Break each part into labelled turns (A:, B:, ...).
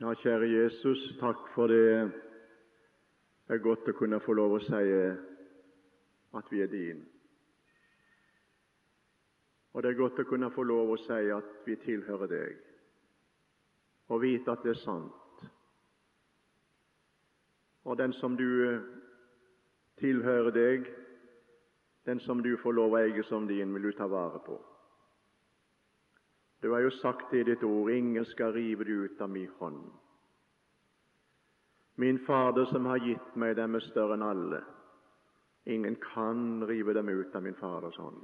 A: Ja, kjære Jesus, takk for det det er godt å kunne få lov å si at vi er din. Og det er godt å kunne få lov å si at vi tilhører deg, og vite at det er sant. Og den som du tilhører deg, den som du får lov å eie som din, vil du ta vare på. Du har jo sagt i ditt ord ingen skal rive det ut av min hånd. Min Fader som har gitt meg dem, er større enn alle. Ingen kan rive dem ut av min Faders hånd.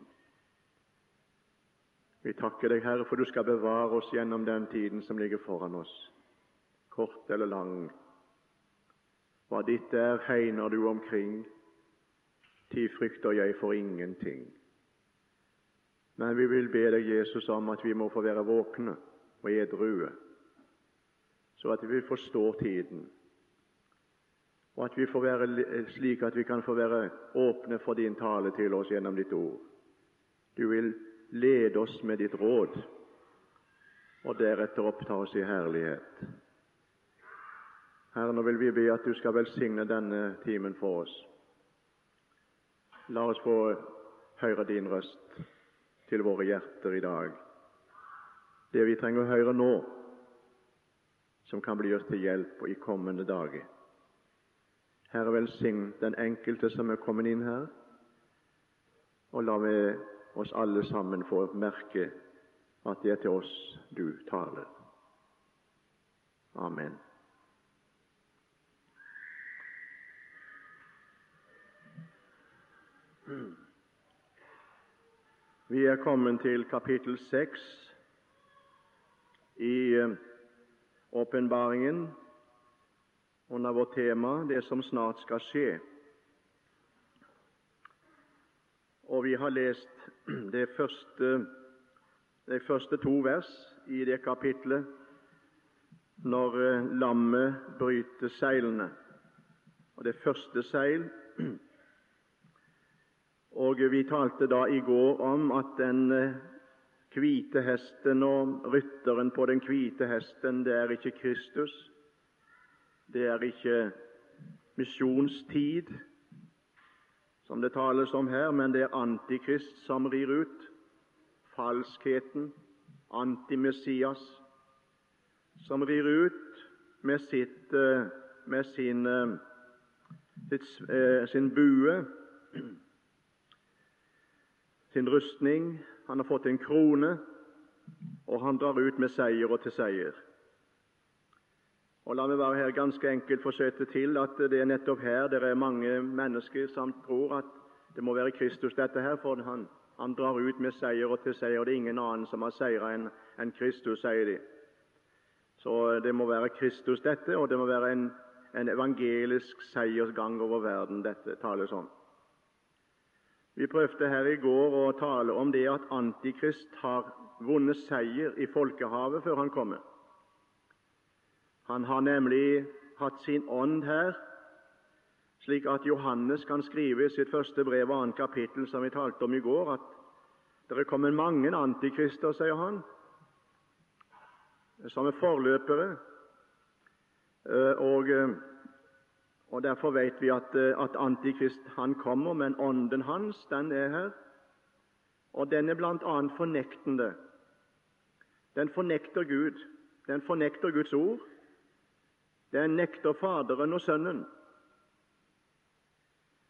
A: Vi takker deg, Herre, for du skal bevare oss gjennom den tiden som ligger foran oss, kort eller lang. Hva ditt er, hegner du omkring, tid frykter jeg for ingenting. Men vi vil be deg, Jesus, om at vi må få være våkne og edrue, så at vi forstår tiden, og at vi får være slik at vi kan få være åpne for din tale til oss gjennom ditt ord. Du vil lede oss med ditt råd, og deretter oppta oss i herlighet. Herre, nå vil vi be at du skal velsigne denne timen for oss. La oss få høre din røst til våre hjerter i dag. Det vi trenger å høre nå, som kan bli oss til hjelp i kommende dager. Herre, velsign den enkelte som er kommet inn her, og la vi oss alle sammen få merke at det er til oss du taler. Amen. Vi er kommet til kapittel seks i eh, åpenbaringen under vårt tema 'Det som snart skal skje'. Og vi har lest de første, de første to vers i det kapitlet når eh, lammet bryter seilene. Og det første seil og Vi talte da i går om at den eh, hvite hesten og rytteren på den hvite hesten, det er ikke Kristus. Det er ikke misjonstid, som det tales om her, men det er Antikrist som rir ut. Falskheten, antimessias, som rir ut med, sitt, eh, med sin, eh, sitt, sin bue sin rustning, han har fått en krone, og han drar ut med seier og til seier. Og La meg bare her ganske enkelt få skjøte til at det er nettopp her det er mange mennesker som tror at det må være Kristus, dette her, for han, han drar ut med seier og til seier. og Det er ingen annen som har seira enn en Kristus, sier de. Så det må være Kristus, dette, og det må være en, en evangelisk seiersgang over verden, dette tales om. Vi prøvde her i går å tale om det at Antikrist har vunnet seier i folkehavet før han kommer. Han har nemlig hatt sin ånd her, slik at Johannes kan skrive i sitt første brev og annet kapittel, som vi talte om i går, at det er kommet mange antikrister, sier han, som er forløpere. Eh, og og Derfor vet vi at, eh, at Antikrist han kommer, men ånden hans den er her. Og den er bl.a. fornektende. Den fornekter Gud. Den fornekter Guds ord. Den nekter Faderen og Sønnen.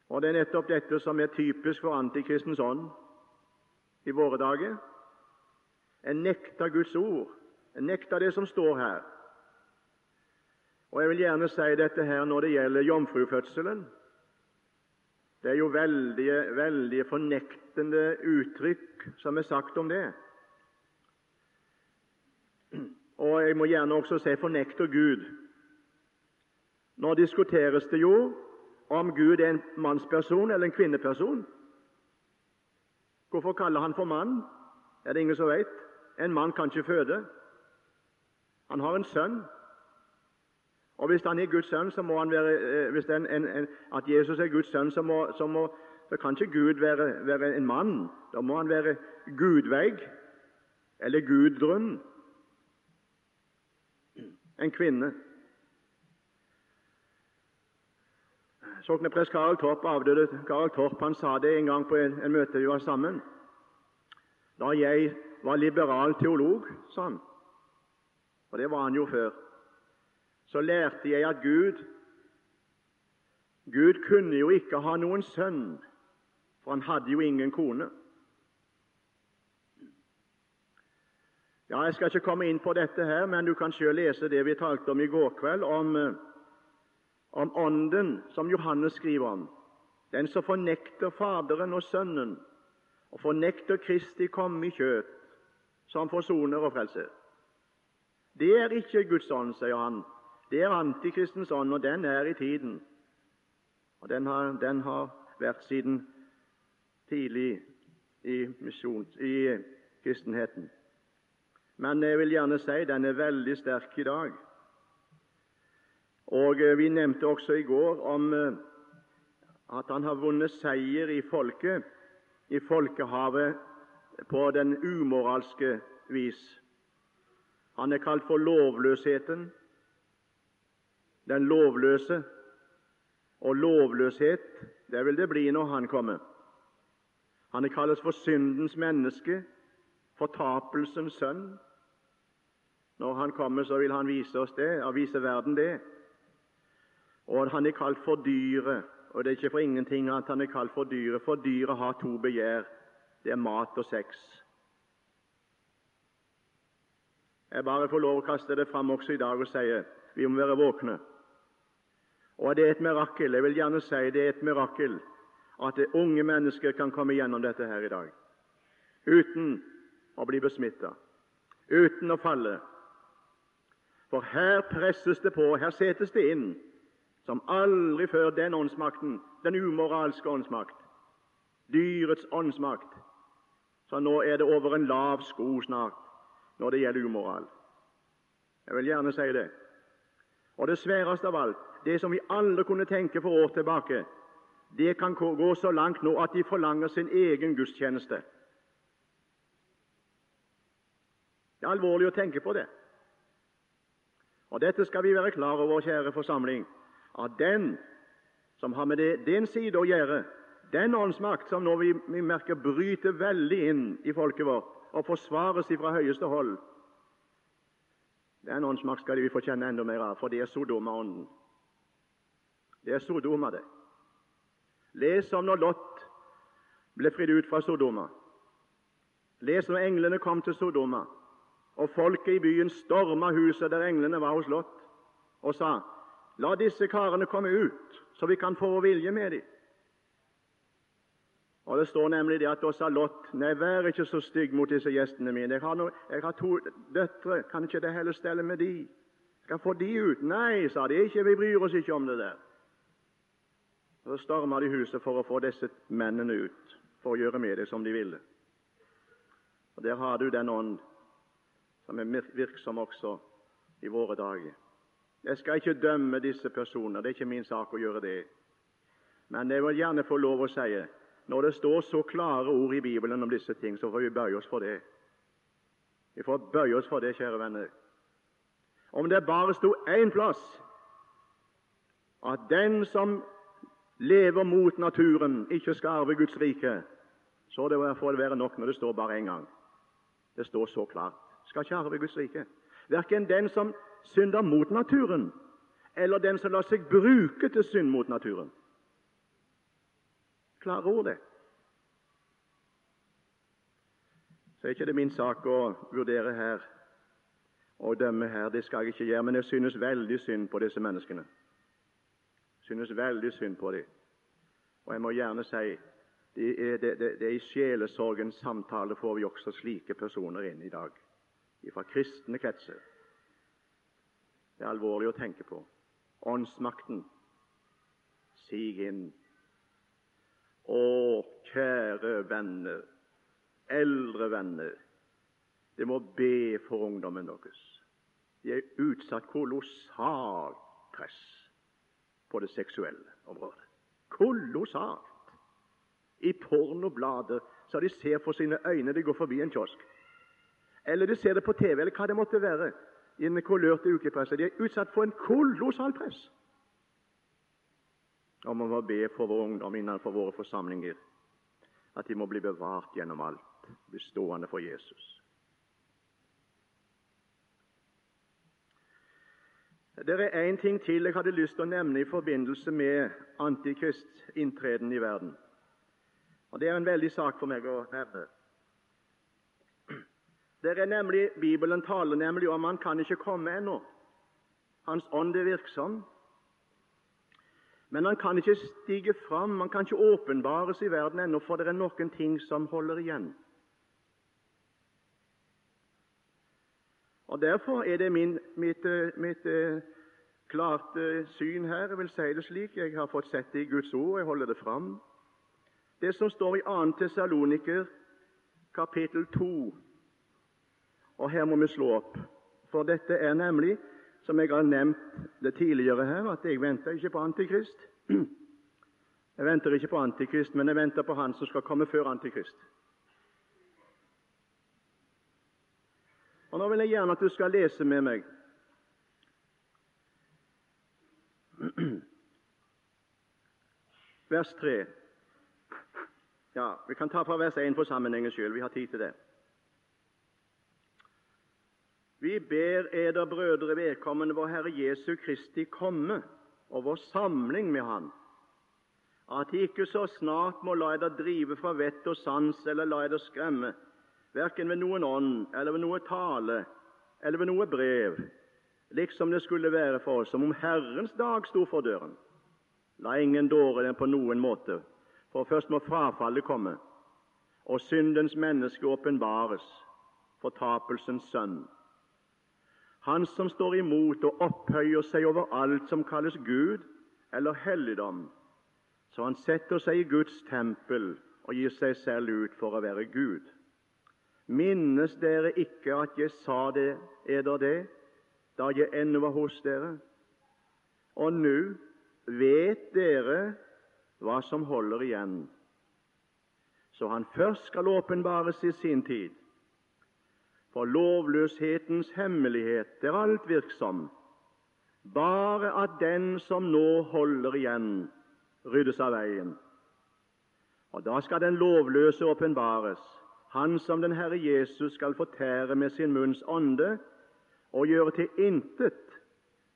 A: Og Det er nettopp dette som er typisk for antikristens ånd i våre dager. En nekter Guds ord. En nekter det som står her. Og Jeg vil gjerne si dette her når det gjelder jomfrufødselen. Det er jo veldige, veldige fornektende uttrykk som er sagt om det. Og jeg må gjerne også si fornekter Gud. Nå diskuteres det jo om Gud er en mannsperson eller en kvinneperson. Hvorfor kaller han for mann? Er det ingen som vet? En mann kan ikke føde. Han har en sønn. Og Hvis han er Guds sønn, så må han være, eh, hvis en, en, en, at Jesus er Guds sønn, så, må, så, må, så kan ikke Gud være, være, en mann. Da må han være gudvegg eller gudgrunn. en kvinne. Sokneprest Karl Torp, avdøde Karl Torp, han sa det en gang på en, en møte vi var sammen. Da jeg var liberal teolog, sa han, og det var han jo før, så lærte jeg at Gud Gud kunne jo ikke ha noen sønn, for han hadde jo ingen kone. Ja, Jeg skal ikke komme inn på dette her, men du kan selv lese det vi talte om i går kveld, om, om Ånden, som Johannes skriver om. Den som fornekter Faderen og Sønnen, og fornekter Kristi komme i kjøtt, som forsoner og frelser. Det er ikke Guds ånd, sier han. Det er antikristens ånd, og den er i tiden. Og Den har, den har vært siden tidlig i, mission, i kristenheten. Men jeg vil gjerne si den er veldig sterk i dag. Og eh, Vi nevnte også i går om eh, at han har vunnet seier i folket, i folkehavet, på den umoralske vis. Han er kalt for lovløsheten, den lovløse. Og lovløshet, det vil det bli når han kommer. Han er kalles for syndens menneske, fortapelsens sønn. Når han kommer, så vil han vise oss det, og vise verden det. Og han er kalt for dyret, og det er ikke for ingenting at han er kalt for dyret, for dyret har to begjær. Det er mat og sex. Jeg bare får lov å kaste det fram også i dag og si vi må være våkne. Og det er et mirakel. Jeg vil gjerne si det er et mirakel at det unge mennesker kan komme gjennom dette her i dag uten å bli besmitta, uten å falle. For her presses det på, her settes det inn som aldri før den åndsmakten, den umoralske åndsmakt, dyrets åndsmakt. Så nå er det over en lav sko snart når det gjelder umoral. Jeg vil gjerne si det. Og det sværeste av alt, det som vi aldri kunne tenke for år tilbake, det kan gå så langt nå at de forlanger sin egen gudstjeneste. Det er alvorlig å tenke på det. Og Dette skal vi være klar over, kjære forsamling, at den som har med det, den side å gjøre, den åndsmakt som nå vi, vi merker bryter veldig inn i folket vårt og forsvares fra høyeste hold, den åndsmakt skal vi få kjenne enda mer av, for det er Sodoma-ånden. Det er Sodoma, det. Les om når Lot ble fridd ut fra Sodoma. Les når englene kom til Sodoma, og folket i byen storma huset der englene var hos Lot, og sa:" La disse karene komme ut, så vi kan få vår vilje med dem. Og Det står nemlig det at da sa Lot nei, vær ikke så stygg mot disse gjestene mine. Jeg har, no, jeg har to døtre, kan ikke det heller stelle med de? Skal få de ut? Nei, sa de, ikke, vi bryr oss ikke om det der. Så storma de huset for å få disse mennene ut, for å gjøre med det som de ville. Og Der har du den ånd som er virksom også i våre dager. Jeg skal ikke dømme disse personene, det er ikke min sak å gjøre det. Men jeg vil gjerne få lov å si når det står så klare ord i Bibelen om disse ting, så får vi bøye oss for det. Vi får bøye oss for det, kjære venner. Om det bare sto én plass at den som lever mot naturen, ikke skal arve Guds rike, så det får det være nok når det står bare én gang. Det står så klart. Skal ikke arve Guds rike. Verken den som synder mot naturen, eller den som lar seg bruke til synd mot naturen klare ord, det. Så er ikke det min sak å vurdere her og dømme her. Det skal jeg ikke gjøre. Men jeg synes veldig synd på disse menneskene. Synes veldig synd på dem. Og jeg må gjerne si det er, det, det, det er i sjelesorgens samtale får vi også slike personer inn i dag, fra kristne kretser. Det er alvorlig å tenke på. Åndsmakten sig inn å, kjære venner, eldre venner, dere må be for ungdommen deres. De er utsatt kolossalt press på det seksuelle området. Kolossalt! I pornoblader så de ser for sine øyne de går forbi en kiosk. Eller de ser det på TV, eller hva det måtte være. i den kolørte ukepressen. De er utsatt for en kolossal press Og man må be for vår ungdom innenfor våre forsamlinger, at de må bli bevart gjennom alt, bestående for Jesus. Det er én ting til jeg hadde lyst til å nevne i forbindelse med Antikrists inntreden i verden. Og Det er en veldig sak for meg å nevne. Det er nemlig, Bibelen taler nemlig om han kan ikke komme ennå. Hans ånd er virksom, men han kan ikke stige fram, han kan ikke åpenbares i verden ennå, for det er noen ting som holder igjen. Og Derfor er det min, mitt, mitt uh, klart uh, syn her. Jeg vil si det slik. Jeg har fått sett det i Guds ord, jeg holder det fram. Det som står i 2. Tessaloniker, kapittel 2. Og her må vi slå opp, for dette er nemlig som jeg har nevnt det tidligere her, at jeg venter ikke på Antikrist. Jeg venter ikke på Antikrist, men jeg venter på Han som skal komme før Antikrist. Og Nå vil jeg gjerne at du skal lese med meg vers 3. Ja, Vi kan ta fra vers 1 for sammenhengens skyld. Vi har tid til det. Vi ber eder brødre vedkommende vår Herre Jesu Kristi komme og vår samling med Han, at De ikke så snart må la eder drive fra vett og sans eller la eder skremme, verken ved noen ånd eller ved noe tale eller ved noe brev, liksom det skulle være for oss, som om Herrens dag sto for døren. La ingen dåre den på noen måte, for først må frafallet komme, og syndens menneske åpenbares, fortapelsens sønn han som står imot og opphøyer seg over alt som kalles Gud eller helligdom, så han setter seg i Guds tempel og gir seg selv ut for å være Gud. Minnes dere ikke at jeg sa det eder det, da jeg ennå var hos dere? Og nå vet dere hva som holder igjen, så han først skal åpenbares i sin tid for lovløshetens hemmelighet er alt virksom, bare at den som nå holder igjen, ryddes av veien. Og Da skal den lovløse åpenbares, han som den Herre Jesus skal fortære med sin munns ånde og gjøre til intet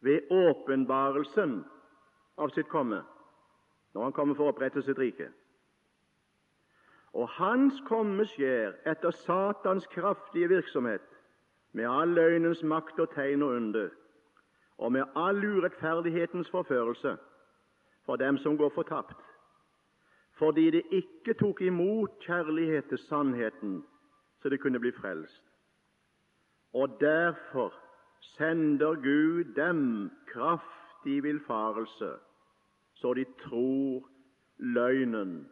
A: ved åpenbarelsen av sitt komme, når han kommer for å opprette sitt rike. Og hans komme skjer etter Satans kraftige virksomhet, med all løgnens makt og tegn og under, og med all urettferdighetens forførelse for dem som går fortapt, fordi de ikke tok imot kjærlighet til sannheten, så de kunne bli frelst. Og derfor sender Gud dem kraftig villfarelse, så de tror løgnen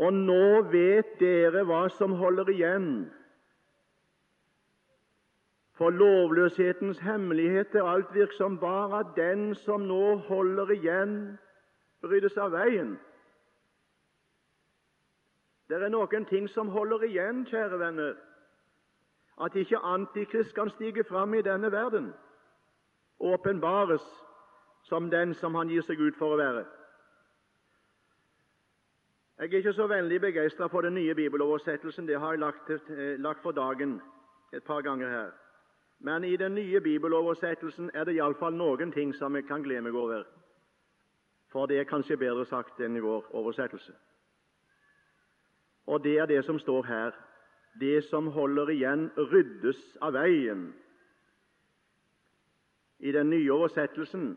A: Og nå vet dere hva som holder igjen. For lovløshetens hemmelighet er alt bare den som nå holder igjen, ryddes av veien. Det er noen ting som holder igjen, kjære venner, at ikke Antikrist kan stige fram i denne verden og åpenbares som den som han gir seg ut for å være. Jeg er ikke så veldig begeistra for den nye bibeloversettelsen. Det har jeg lagt, eh, lagt, for dagen et par ganger her. Men i den nye bibeloversettelsen er det iallfall noen ting som vi kan glede meg over. For det er kanskje bedre sagt enn i vår oversettelse. Og det er det som står her. Det som holder igjen, ryddes av veien. I den nye oversettelsen,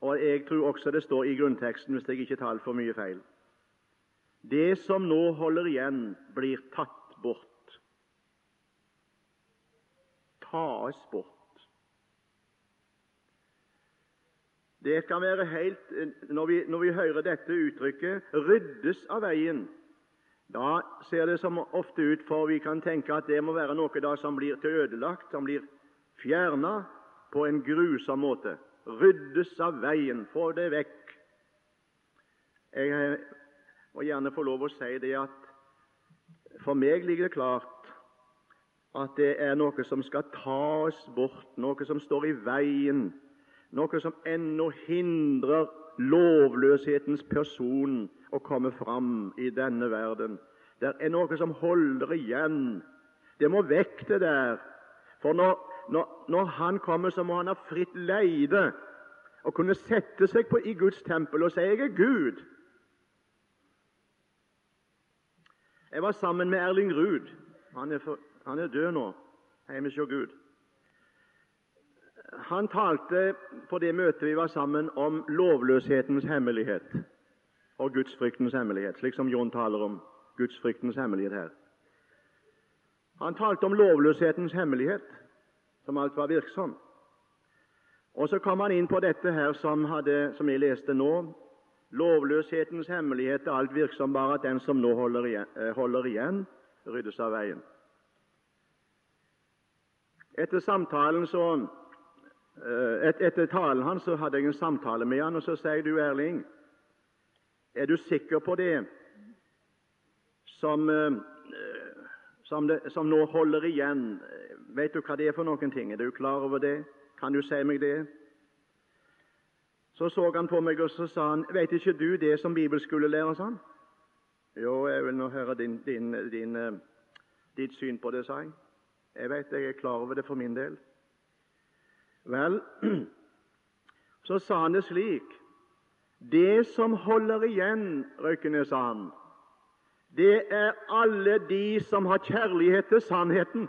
A: og jeg tror også det står i grunnteksten, hvis jeg ikke tar altfor mye feil det som nå holder igjen, blir tatt bort. Tas bort. Det kan være helt Når vi, når vi hører dette uttrykket 'ryddes av veien', da ser det som ofte ut for vi kan tenke at det må være noe da som blir til ødelagt, som blir fjerna på en grusom måte. Ryddes av veien, få det vekk. Jeg må gjerne få lov å si det at For meg ligger det klart at det er noe som skal tas bort, noe som står i veien, noe som ennå hindrer lovløshetens person å komme fram i denne verden. Det er noe som holder igjen. Det må vekk, det der. For når, når, når Han kommer, så må Han ha fritt leide og kunne sette seg på i Guds tempel og si 'Jeg er Gud'. Jeg var sammen med Erling Ruud. Han er, for, han er død nå, hjemme hos Gud. Han talte på det møtet vi var sammen, om lovløshetens hemmelighet og gudsfryktens hemmelighet, slik som Jon taler om gudsfryktens hemmelighet her. Han talte om lovløshetens hemmelighet, som alt var virksom. Og Så kom han inn på dette her som, hadde, som jeg leste nå, Lovløshetens hemmelighet er alt virksom, bare at den som nå holder igjen, eh, holder igjen ryddes av veien. Etter samtalen så, eh, et, etter talen hans så hadde jeg en samtale med han, og så sier du, Erling, er du sikker på det som, eh, som, det, som nå holder igjen? Vet du hva det er for noen ting? Er du klar over det? Kan du si meg det? Så så han på meg og så sa han, 'Vet ikke du det som Bibelen skulle lære oss? han. 'Jo, jeg vil nå høre din, din, din, uh, ditt syn på det', sa jeg. 'Jeg vet jeg er klar over det for min del.' Vel, så sa han det slik Det som holder igjen, Røykenes, sa han, det er alle de som har kjærlighet til sannheten.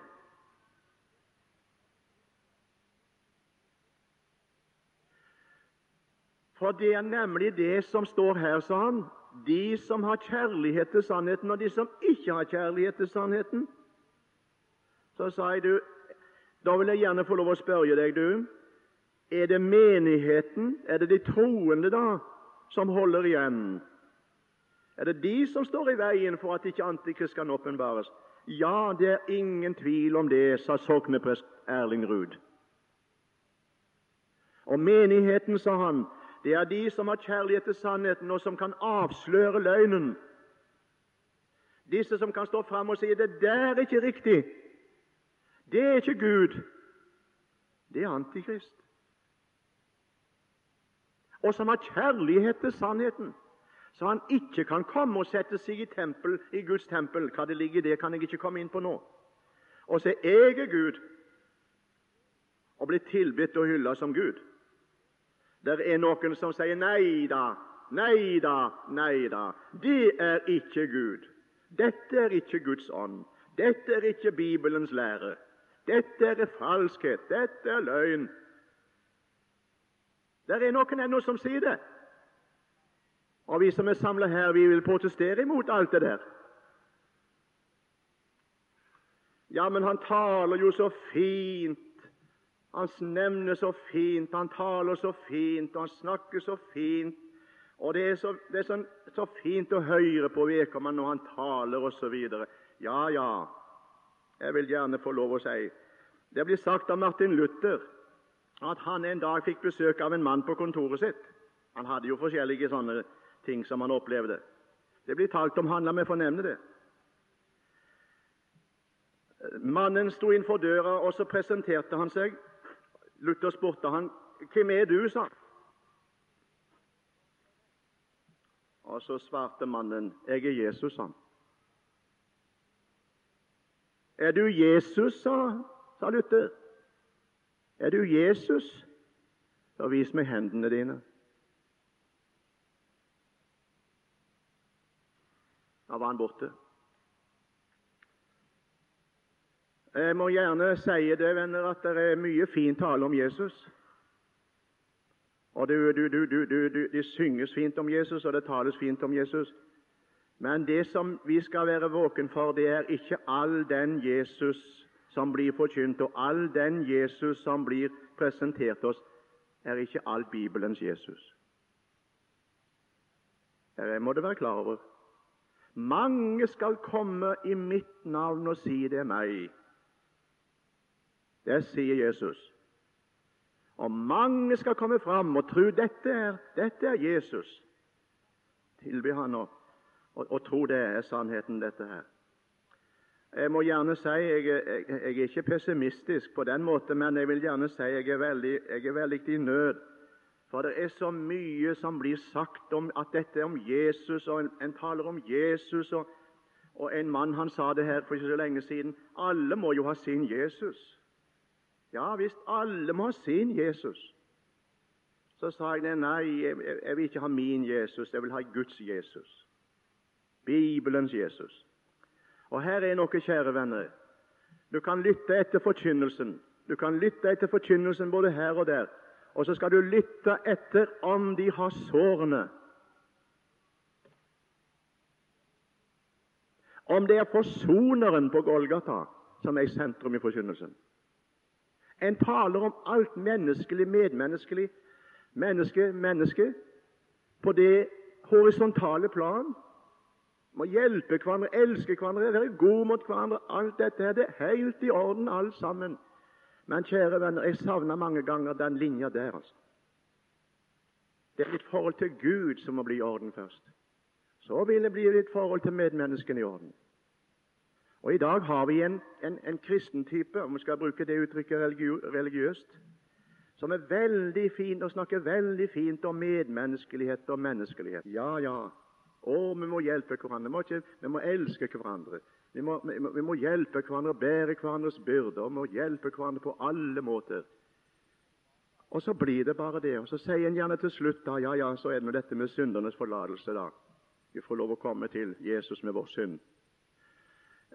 A: For det er nemlig det som står her, sa han. De som har kjærlighet til sannheten, og de som ikke har kjærlighet til sannheten. Så sa jeg, du, da vil jeg gjerne få lov å spørre deg, du. Er det menigheten, er det de troende, da, som holder igjen? Er det de som står i veien for at ikke Antikrist kan åpenbares? Ja, det er ingen tvil om det, sa sogneprest Erling Ruud. Og menigheten, sa han, det er de som har kjærlighet til sannheten, og som kan avsløre løgnen. Disse som kan stå fram og si 'det der er ikke riktig', det er ikke Gud, det er Antikrist. Og som har kjærlighet til sannheten, så han ikke kan komme og sette seg i, tempel, i Guds tempel. Hva det ligger i det, kan jeg ikke komme inn på nå. Og 'jeg er Gud', og blir tilbedt og hylla som Gud. Det er noen som sier nei da, nei da, nei da. Det er ikke Gud. Dette er ikke Guds ånd. Dette er ikke Bibelens lære. Dette er falskhet. Dette er løgn. Det er noen ennå som sier det. Og vi som er samla her, vi vil protestere imot alt det der. Ja, men han taler jo så fint han nevner så fint, han taler så fint, han snakker så fint. Og Det er så, det er så, så fint å høre på vedkommende når han taler osv. Ja, ja, jeg vil gjerne få lov å si Det blir sagt av Martin Luther at han en dag fikk besøk av en mann på kontoret sitt. Han hadde jo forskjellige sånne ting som han opplevde. Det blir talt om han, la meg få nevne det. Mannen sto innenfor døra, og så presenterte han seg. Luther spurte han, 'Hvem er du?' sa han. Og så svarte mannen, 'Jeg er Jesus', sa han. 'Er du Jesus', sa, sa Luther. 'Er du Jesus?' Så vis meg hendene dine. Da var han borte. Jeg må gjerne si det, venner, at det er mye fin tale om Jesus. Og det, du, du, det synges fint om Jesus, og det tales fint om Jesus. Men det som vi skal være våken for, det er ikke all den Jesus som blir forkynt, og all den Jesus som blir presentert oss, er ikke all Bibelens Jesus. Det må du være klar over. Mange skal komme i mitt navn og si det er meg. Det sier Jesus. Og mange skal komme fram og tro dette er, dette er Jesus. Tilby han og, og, og tro det er sannheten, dette her. Jeg må gjerne si jeg, jeg, jeg er ikke pessimistisk på den måten, men jeg vil gjerne si jeg er veldig, jeg er veldig i nød. For det er så mye som blir sagt om at dette er om Jesus, og en, en taler om Jesus. Og, og En mann han sa det her for ikke så lenge siden. Alle må jo ha sin Jesus. Ja visst, alle må ha sin Jesus. Så sa jeg nei, jeg, jeg vil ikke ha min Jesus, jeg vil ha Guds Jesus. Bibelens Jesus. Og her er noe, kjære venner. Du kan lytte etter forkynnelsen. Du kan lytte etter forkynnelsen både her og der. Og så skal du lytte etter om de har sårene. Om det er forsoneren på Golgata som er i sentrum i forkynnelsen. En taler om alt menneskelig, medmenneskelig, menneske, menneske, på det horisontale plan må hjelpe hverandre, elske hverandre, være gode mot hverandre. Alt dette er det helt i orden, alt sammen. Men kjære venner, jeg savner mange ganger den linja der. altså. Det er ditt forhold til Gud som må bli i orden først. Så vil det bli ditt forhold til medmenneskene i orden. Og I dag har vi en, en, en kristen om vi skal bruke det uttrykket religiøst, som er veldig fint og snakker veldig fint om medmenneskelighet og menneskelighet. Ja, ja, å, vi må hjelpe hverandre. Vi må, ikke, vi må elske hverandre. Vi må, vi, må, vi må, hjelpe hverandre, bære hverandres byrder. Vi må hjelpe hverandre på alle måter. Og så blir det bare det. Og så sier en gjerne til slutt da, ja, ja, så er det med dette med syndernes forlatelse. da. Vi får lov å komme til Jesus med vår synd.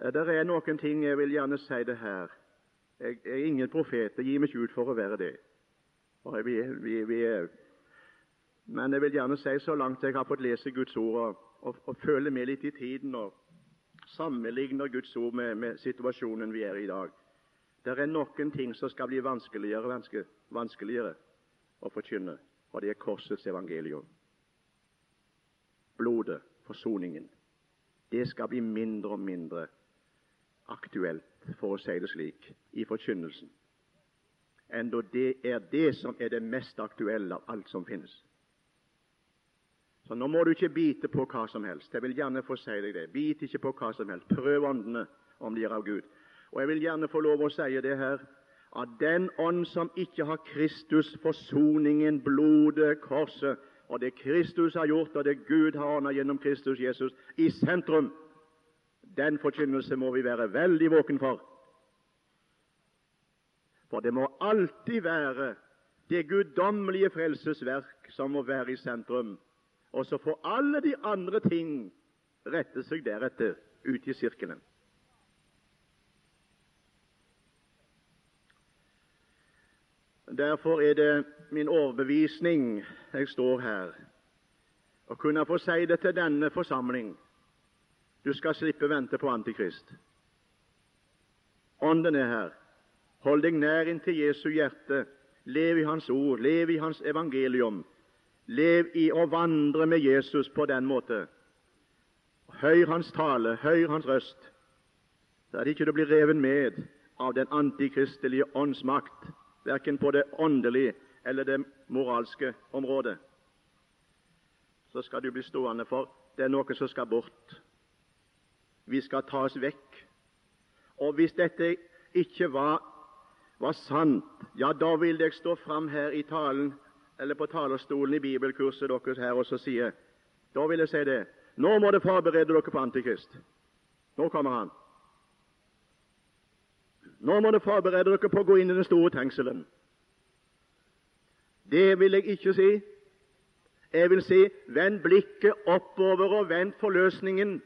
A: Eh, det er noen ting jeg vil gjerne si det her. Jeg er ingen profet. Jeg gir meg ikke ut for å være det. Vi, vi, vi er men jeg vil gjerne si så langt jeg har fått lese Guds ord og, og, og føle med litt i tiden og sammenligner Guds ord med, med, situasjonen vi er i i dag. Det er noen ting som skal bli vanskeligere, vanske, vanskeligere å forkynne, og det er korsets evangelium. Blodet, forsoningen. Det skal bli mindre og mindre aktuelt, for å si det slik, i forkynnelsen. Enda det er det som er det mest aktuelle av alt som finnes. Så nå må du ikke bite på hva som helst. Jeg vil gjerne få si deg det. Bit ikke på hva som helst. Prøv åndene, om de er av Gud. Og jeg vil gjerne få lov å si det her at den ånd som ikke har Kristus, forsoningen, blodet, korset, og det Kristus har gjort, og det Gud har ordnet gjennom Kristus Jesus, i sentrum, den forkynnelse må vi være veldig våken for. For det må alltid være det guddommelige frelsesverk som må være i sentrum og så får alle de andre ting rette seg deretter ut i sirkelen. Derfor er det min overbevisning jeg står her, å kunne få si det til denne forsamling. Du skal slippe vente på Antikrist. Ånden er her. Hold deg nær inntil Jesu hjerte. Lev i Hans ord, lev i Hans evangelium. Lev i å vandre med Jesus på den måte. Høyr hans tale, høyr hans røst, så det ikke du blir revet med av den antikristelige åndsmakt, verken på det åndelige eller det moralske området. Så skal du bli stående, for det er noe som skal bort. Vi skal tas vekk. Og hvis dette ikke var, var sant, ja, da vil jeg stå fram her i talen eller på talerstolen i bibelkurset deres her og så sier Da vil jeg si det. Nå må dere forberede dere på Antikrist. Nå kommer han. Nå må dere forberede dere på å gå inn i den store tenkselen. Det vil jeg ikke si. Jeg vil si vend blikket oppover og vend forløsningen.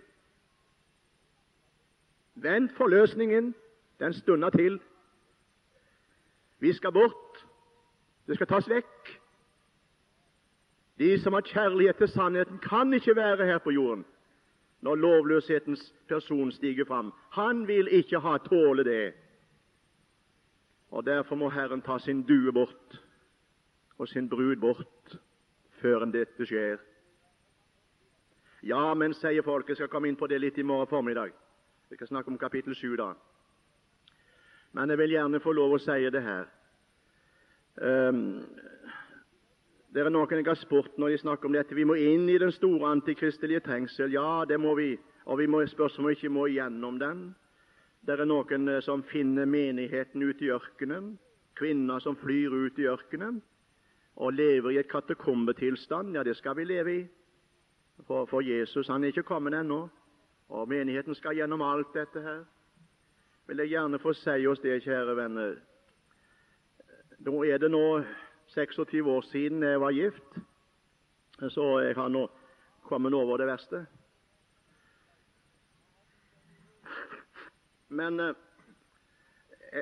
A: Vend forløsningen. Den stunder til. Vi skal bort. Det skal tas vekk. De som har kjærlighet til sannheten, kan ikke være her på jorden når lovløshetens person stiger fram. Han vil ikke ha tåle det. Og Derfor må Herren ta sin due bort og sin brud bort før dette skjer. Ja, men, sier folket, jeg skal komme inn på det litt i morgen formiddag. Vi skal snakke om kapittel 7 da. Men jeg vil gjerne få lov å si det her. Um, det er noen jeg har spurt når de snakker om dette. Vi må inn i den store antikristelige trengsel. Ja, det må vi. Og vi må spørre om vi ikke må gjennom den. Det er noen eh, som finner menigheten ute i ørkenen, kvinner som flyr ut i ørkenen og lever i et katakombetilstand. Ja, det skal vi leve i. For, for Jesus han er ikke kommet ennå, og menigheten skal gjennom alt dette her. Vil jeg gjerne få si oss det, kjære venner. Nå er det nå 26 år siden jeg var gift, så jeg har nå kommet over det verste. Men eh,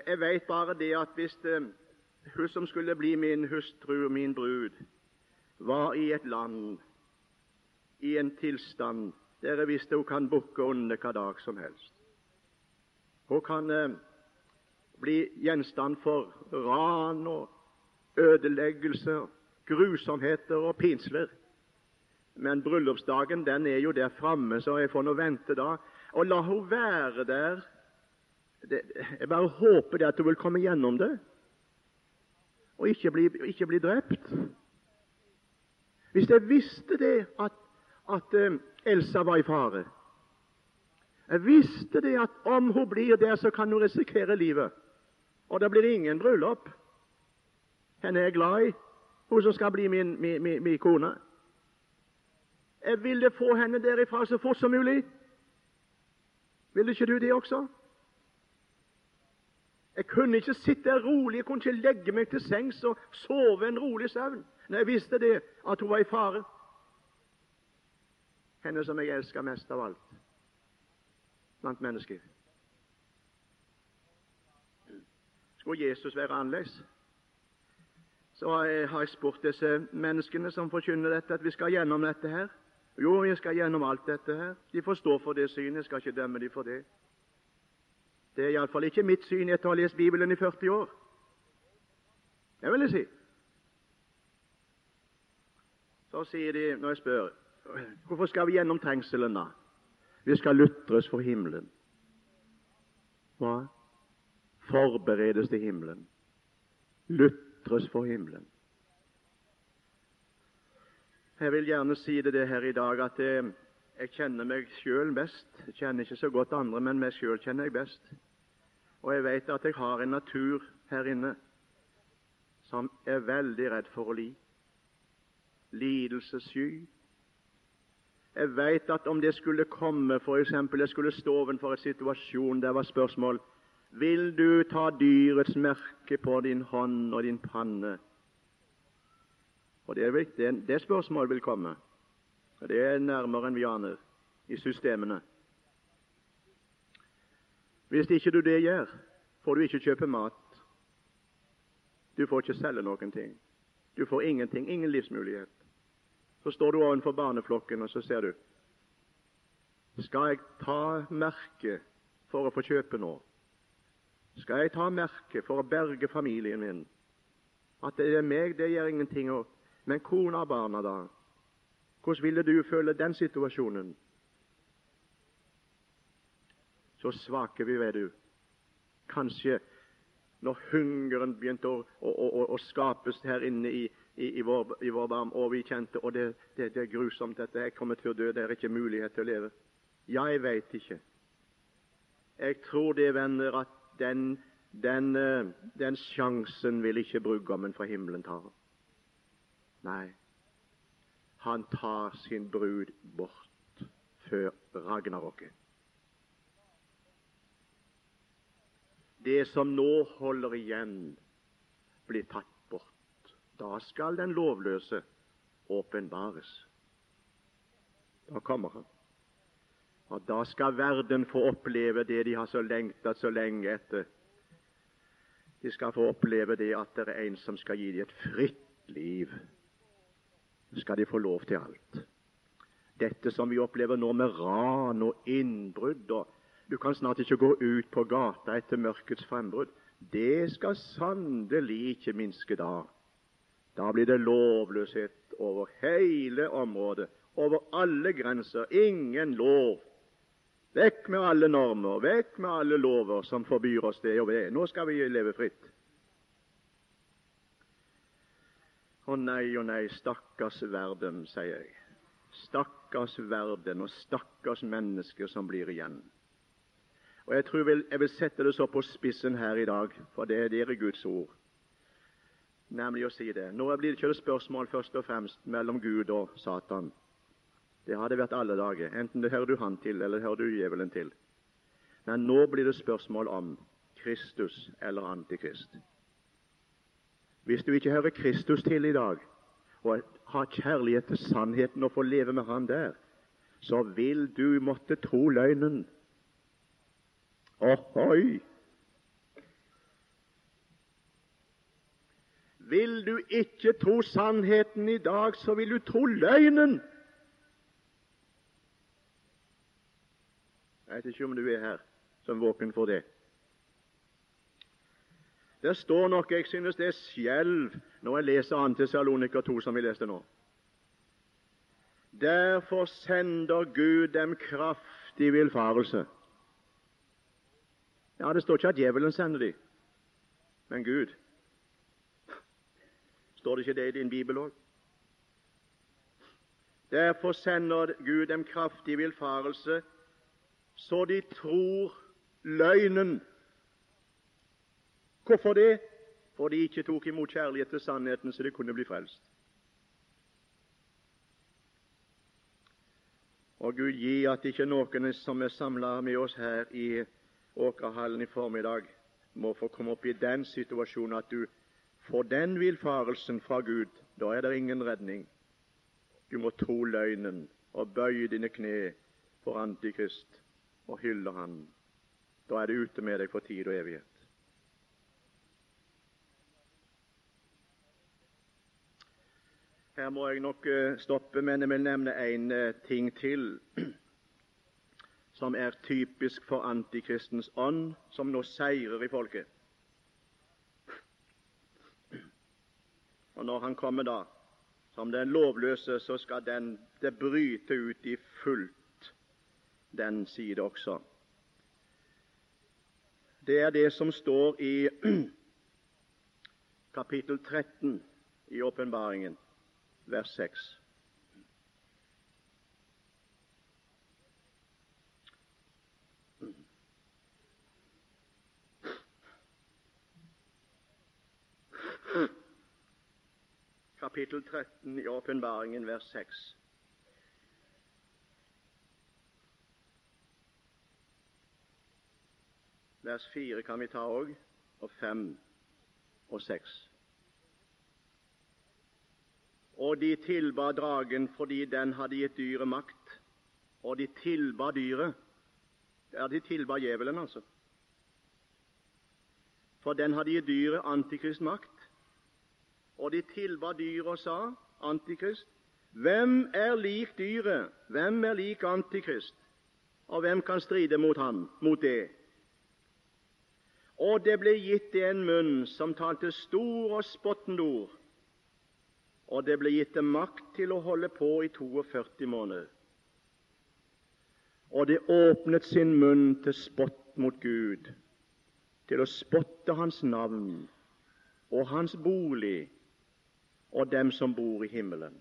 A: jeg vet bare det at hvis eh, hun som skulle bli min hustru, min brud, var i et land, i en tilstand der jeg visste hun kan bukke under hva dag som helst Hun kan eh, bli gjenstand for ran og ødeleggelser, grusomheter og pinsler. Men bryllupsdagen den er jo der framme, så jeg får nå vente da. Og la hun være der det, Jeg bare håper det at hun vil komme gjennom det og ikke bli, ikke bli drept. Hvis jeg visste det at, at uh, Elsa var i fare Jeg visste det at om hun blir der, så kan hun risikere livet. Og da blir det ingen bryllup. Henne er jeg glad i, hun som skal bli min, min, min, min kone. Jeg ville få henne derifra så fort som mulig. Ville ikke du det også? Jeg kunne ikke sitte rolig, jeg kunne ikke legge meg til sengs og sove en rolig søvn når jeg visste det, at hun var i fare. Henne som jeg elsker mest av alt blant mennesker. Skulle Jesus være annerledes? Så har jeg spurt disse menneskene som forkynner dette, at vi skal gjennom dette her. Jo, vi skal gjennom alt dette her. De får stå for det synet, jeg skal ikke dømme dem for det. Det er iallfall ikke mitt syn etter å ha lest Bibelen i 40 år. Det vil jeg si. Så sier de, når jeg spør hvorfor skal vi gjennom trengselen, da? Vi skal lutres for himmelen. Hva? Forberedes til himmelen. Lutres for himmelen. Jeg vil gjerne si det, det her i dag at jeg, jeg kjenner meg sjøl best. Jeg kjenner ikke så godt andre, men meg sjøl kjenner jeg best. Og jeg vet at jeg har en natur her inne som er veldig redd for å li. Lidelsessky. Jeg vet at om det skulle komme, f.eks. jeg skulle stå overfor en situasjon der var spørsmål Vil du ta dyrets merke på din hånd og din panne? Og Det, er det, det spørsmålet vil komme. Og Det er nærmere enn vi aner i systemene. Hvis ikke du det gjør, får du ikke kjøpe mat. Du får ikke selge noen ting. Du får ingenting, ingen livsmulighet. Så står du ovenfor barneflokken, og så ser du Skal jeg ta merke for å få kjøpe nå? Skal jeg ta merke for å berge familien min? At det er meg, det gjør ingenting. Men kona og barna, da? Hvordan ville du føle den situasjonen? så svake vi er, du. Kanskje når hungeren begynte å, å, å, å skapes her inne i, i, i, vår, i vår barm, og vi kjente og det, det, det, er grusomt, dette jeg kommer til å dø, det er ikke mulighet til å leve. Ja, jeg veit ikke. Jeg tror det, venner, at den, den, eh, den sjansen vil ikke brudgommen fra himmelen ta. Nei, han tar sin brud bort før Ragnaroket. det som nå holder igjen, blir tatt bort. Da skal den lovløse åpenbares. Da kommer han. Og da skal verden få oppleve det de har så lengtet så lenge etter. De skal få oppleve det at det er en som skal gi dem et fritt liv. Skal de få lov til alt. Dette som vi opplever nå med ran og innbrudd og du kan snart ikke gå ut på gata etter mørkets frembrudd. Det skal sannelig ikke minske da. Da blir det lovløshet over hele området, over alle grenser. Ingen lov. Vekk med alle normer, vekk med alle lover som forbyr oss det og det. Nå skal vi leve fritt. Å nei, å nei, stakkars verden, sier jeg. Stakkars verden og stakkars mennesker som blir igjen. Og Jeg tror jeg vil, sette det så på spissen her i dag, for det, er Guds ord. Nemlig å si det. Nå blir det ikke et spørsmål først og fremst mellom Gud og Satan. Det har det vært alle dager, enten det hører du han til, eller det hører du djevelen til. Men nå blir det spørsmål om Kristus eller Antikrist. Hvis du ikke hører Kristus til i dag, og har kjærlighet til sannheten og får leve med Han der, så vil du måtte tro løgnen. Ohoi! Vil du ikke tro sannheten i dag, så vil du tro løgnen. Jeg vet ikke om du er her som våken for det. Det står nok Jeg synes det er skjelv når jeg leser 2. Tessaloniker 2, som vi leste nå. Derfor sender Gud dem kraftig villfarelse. Ja, det står ikke at djevelen sender dem, men Gud. Står det ikke det i din bibel òg? Derfor sender Gud dem kraftig villfarelse, så de tror løgnen. Hvorfor det? For de ikke tok imot kjærlighet til sannheten, så de kunne bli frelst. Og Gud gi at ikke noen som er samla med oss her i Åkerhallen i formiddag, må få komme opp i den situasjonen at du får den villfarelsen fra Gud. Da er det ingen redning. Du må tro løgnen og bøye dine kne for Antikrist og hyller Han. Da er det ute med deg for tid og evighet. Her må jeg nok eh, stoppe, men jeg vil nevne en eh, ting til som er typisk for antikristens ånd, som nå seirer i folket. Og Når han kommer da som den lovløse, så skal den, det bryte ut i fullt den side også. Det er det som står i kapittel 13 i åpenbaringen vers 6. Kapittel 13 i Åpenbaringen, vers 6. Vers 4 kan vi ta òg, og 5 og 6. Og de tilba dragen fordi den hadde gitt dyret makt. Og de tilba dyret. Ja, de tilba djevelen, altså. For den hadde gitt dyret Antikrist makt. Og de tilba dyret og sa, Antikrist, hvem er lik dyret? Hvem er lik Antikrist? Og hvem kan stride mot han, mot det? Og det ble gitt det en munn som talte stor og spottende ord og det ble gitt dem makt til å holde på i 42 måneder. Og det åpnet sin munn til spott mot Gud, til å spotte Hans navn og Hans bolig og dem som bor i himmelen.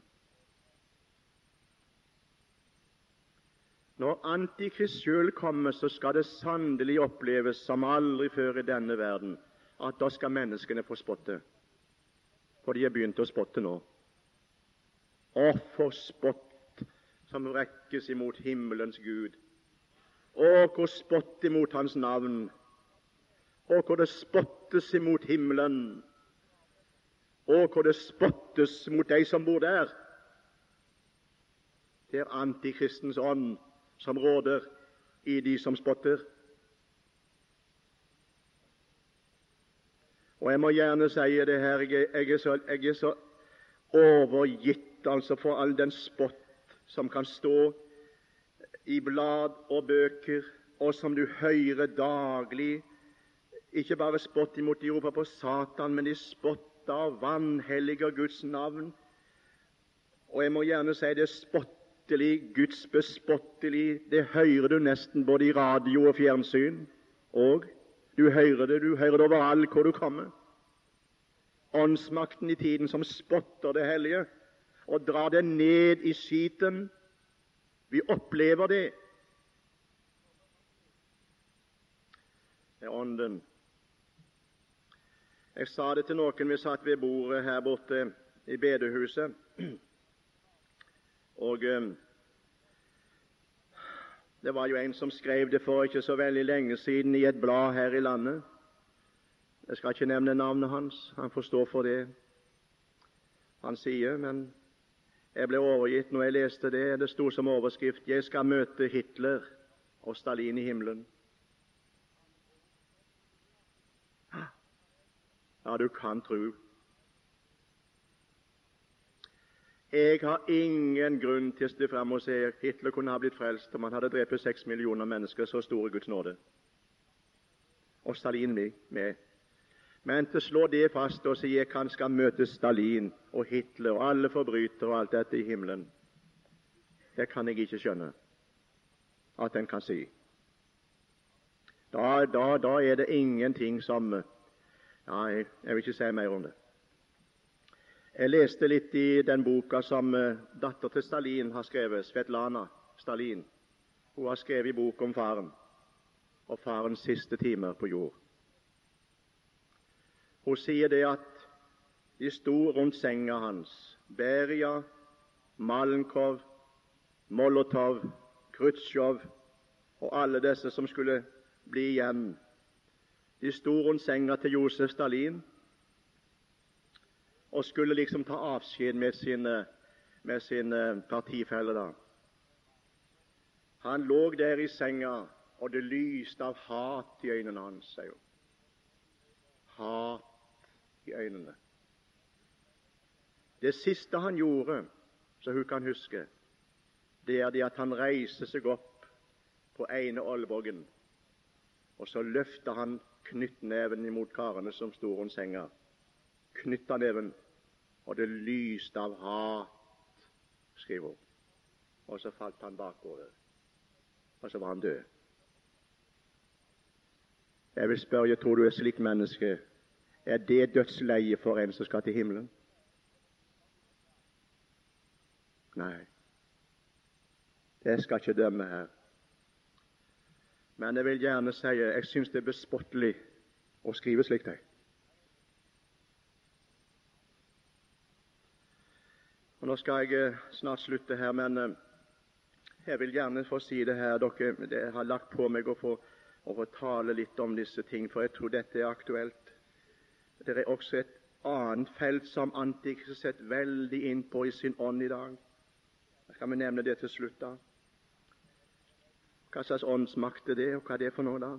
A: Når Antikrist sjøl kommer, så skal det sannelig oppleves som aldri før i denne verden at da skal menneskene få spotte. For de har begynt å spotte nå. Og for spott som rekkes imot himmelens Gud. Og hvor spott imot Hans navn. Og hvor det spottes imot himmelen. Og hvor det spottes mot de som bor der. Det er antikristens ånd som råder i de som spotter. Og jeg må gjerne si det her, jeg er, så, jeg er så overgitt altså for all den spott som kan stå i blad og bøker, og som du hører daglig. Ikke bare spott imot de roper på Satan, men de spotter og vanhelliger Guds navn. Og jeg må gjerne si det spottelig, Guds bespottelig. Det hører du nesten både i radio og fjernsyn. Og du hører det, du hører det overalt hvor du kommer. Åndsmakten i tiden som spotter det hellige og drar det ned i skiten. Vi opplever det. Det er Ånden. Jeg sa det til noen vi satt ved bordet her borte i bedehuset. Og um, det var jo en som skrev det for ikke så veldig lenge siden i et blad her i landet. Jeg skal ikke nevne navnet hans, han får stå for det han sier, men jeg ble overgitt når jeg leste det. Det sto som overskrift 'Jeg skal møte Hitler og Stalin i himmelen'. Ja, du kan tru. Jeg har ingen grunn til å stå fram og si Hitler kunne ha blitt frelst om han hadde drept seks millioner mennesker. Så store Guds nåde. Og Stalin med. Men til å slå det fast og si at han skal møte Stalin og Hitler og alle forbrytere og alt dette i himmelen, det kan jeg ikke skjønne at en kan si. Da, da, da er det ingenting som jeg, jeg vil ikke si mer om det. Jeg leste litt i den boka som uh, datter til Stalin har skrevet, Svetlana Stalin. Hun har skrevet en bok om faren og farens siste timer på jord. Hun sier det at de sto rundt senga hans, Beria, Malenkov, Molotov, Khrusjtsjov og alle disse som skulle bli igjen de sto rundt senga til Josef Stalin og skulle liksom ta avskjed med sine, med sine partifeller. da. Han lå der i senga, og det lyste av hat i øynene hans. sier hun. Hat i øynene. Det siste han gjorde, så hun kan huske, det er det at han reiser seg opp på ene olvågen, og så løfter han knyttneven imot karene som sto rundt senga. Knytta neven, og det lyste av hat, skriver hun. Og så falt han bakover, og så var han død. Jeg vil spørre, jeg tror du er slikt menneske? Er det dødsleie for en som skal til himmelen? Nei, jeg skal ikke dømme her. Men jeg vil gjerne si jeg syns det er bespottelig å skrive slikt. Og Nå skal jeg eh, snart slutte her, men eh, jeg vil gjerne få si det her. Dere det har lagt på meg å få, å få tale litt om disse ting, for jeg tror dette er aktuelt. Det er også et annet felt som Antikrist setter veldig inn på i sin ånd i dag. Skal vi nevne det til slutt, da? Hva slags åndsmakt er det, og hva er det for noe, da?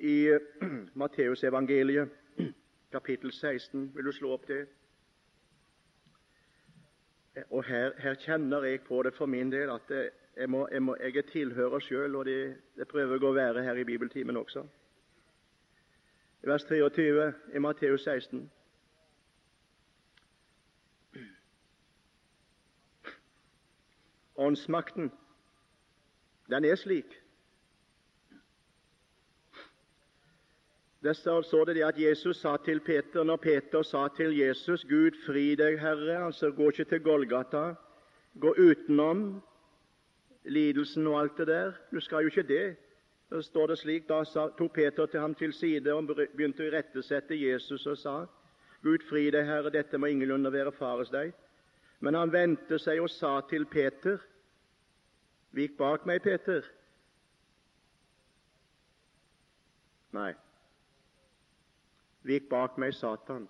A: I Matteusevangeliet, kapittel 16, vil du slå opp det? Og her, her, kjenner jeg på det for min del at jeg, må, jeg, må, jeg, er tilhører sjøl, og det, det, prøver jeg å være her i bibeltimen også. I vers 23 i Matteus 16. Åndsmakten den er slik. Der står det at Jesus sa til Peter, når Peter sa til Jesus 'Gud, fri deg, Herre', altså gå ikke til Golgata, gå utenom lidelsen og alt det der. Du skal jo ikke det. Så står det slik, Da tok Peter til ham til side og begynte å irettesette Jesus og sa 'Gud, fri deg, Herre, dette må ingenlunde være fares deg'. Men han vendte seg og sa til Peter Vik bak meg, Peter. Nei. Vik bak meg, Satan.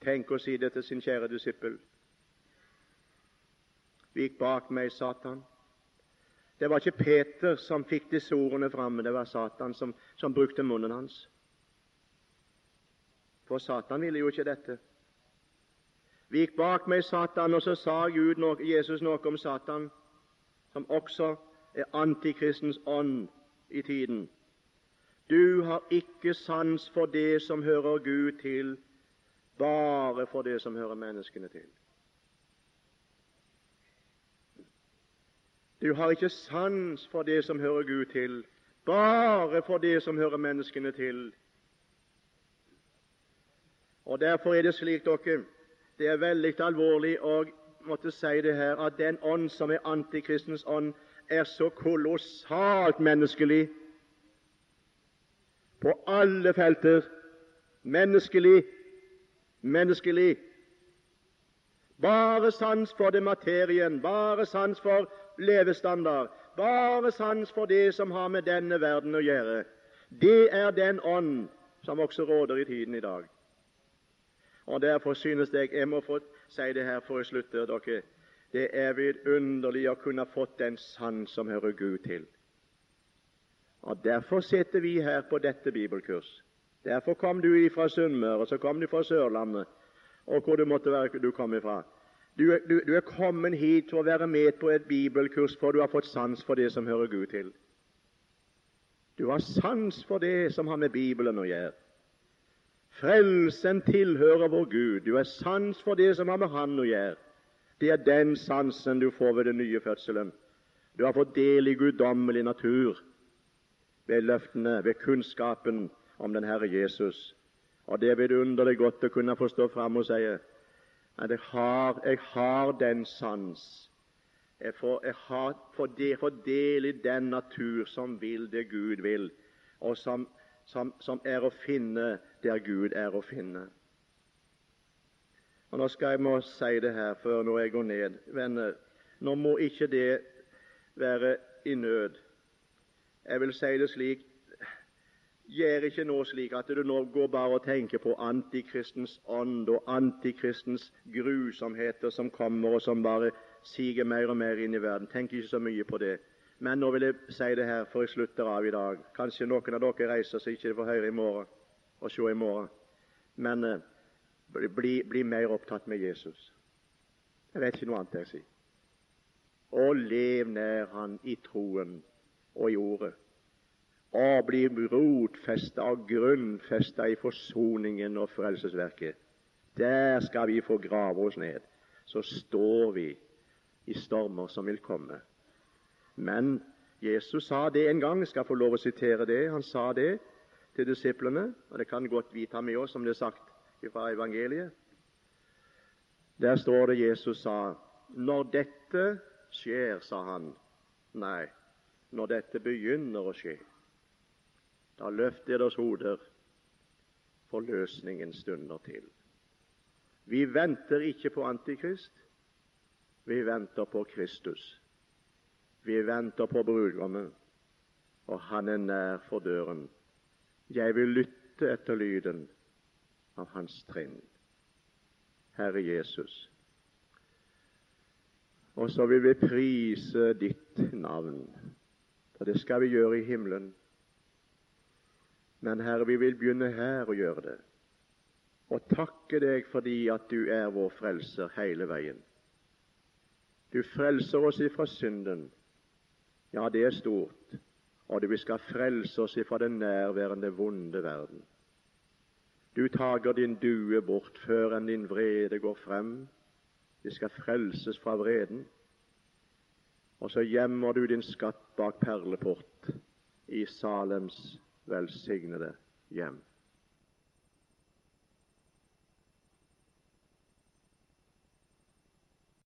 A: Tenk å si det til sin kjære disippel. Vik bak meg, Satan. Det var ikke Peter som fikk disse ordene fram, det var Satan som, som brukte munnen hans. For Satan ville jo ikke dette. Vik bak meg, Satan. Og så sa Gud noe, Jesus noe om Satan, som også er antikristens ånd i tiden. Du har ikke sans for det som hører Gud til, bare for det som hører menneskene til. Du har ikke sans for det som hører Gud til, bare for det som hører menneskene til. Og Derfor er det slik dere det er veldig alvorlig å måtte si det her, at den ånd som er antikristens ånd, er så kolossalt menneskelig på alle felter. Menneskelig, menneskelig. Bare sans for det materien, bare sans for levestandard, bare sans for det som har med denne verden å gjøre. Det er den ånd som også råder i tiden i dag. Og Derfor synes jeg jeg må få si det her for å slutte dere. Det er vidunderlig å kunne fått den sans som hører Gud til. Og Derfor sitter vi her på dette bibelkurs. Derfor kom du fra Sunnmøre, så kom du fra Sørlandet, og hvor du måtte være du kom ifra. Du, du, du, er kommet hit for å være med på et bibelkurs, for du har fått sans for det som hører Gud til. Du har sans for det som har med Bibelen å gjøre. Frelsen tilhører vår Gud. Du har sans for det som har med Han å gjøre. Det er den sansen du får ved den nye fødselen. Du har fått del i guddommelig natur ved løftene, ved kunnskapen om den Herre Jesus. Og Det er vidunderlig godt å kunne få stå fram og si at jeg har, jeg har den sans. Jeg får, jeg har, for det, får del i den natur som vil det Gud vil, og som, som, som er å finne der Gud er å finne. Og Nå skal jeg må si det her før når jeg går ned. Venner, nå må ikke det være i nød. Jeg vil si det slik Gjør ikke nå slik at du nå går bare og tenker på antikristens ånd og antikristens grusomheter som kommer, og som bare siger mer og mer inn i verden. Tenk ikke så mye på det. Men nå vil jeg si det her før jeg slutter av i dag. Kanskje noen av dere reiser så ikke får høre i morgen og se i morgen. Men eh, bli, bli, mer opptatt med Jesus. Jeg vet ikke noe annet jeg sier. Og lev nær Han i troen og i ordet. Og bli rotfesta og grunnfesta i forsoningen og frelsesverket. Der skal vi få grave oss ned. Så står vi i stormer som vil komme. Men Jesus sa det en gang. Jeg skal få lov å sitere det. Han sa det til disiplene, og det kan godt vi ta med oss, som det er sagt fra evangeliet. Der står det Jesus sa Når dette skjer, sa han. Nei, når dette begynner å skje, da løft deres hoder, for løsningen stunder til. Vi venter ikke på Antikrist, vi venter på Kristus. Vi venter på brudgommen, og han er nær for døren. Jeg vil lytte etter lyden av hans trinn. Herre Jesus. Og så vil vi prise ditt navn, for det skal vi gjøre i himmelen. Men Herre, vi vil begynne her å gjøre det, og takke deg fordi at du er vår frelser hele veien. Du frelser oss ifra synden. Ja, det er stort. Og du skal frelse oss ifra den nærværende, vonde verden. Du tager din due bort før enn din vrede går frem. Vi skal frelses fra vreden. Og så gjemmer du din skatt bak perleport i Salems velsignede hjem.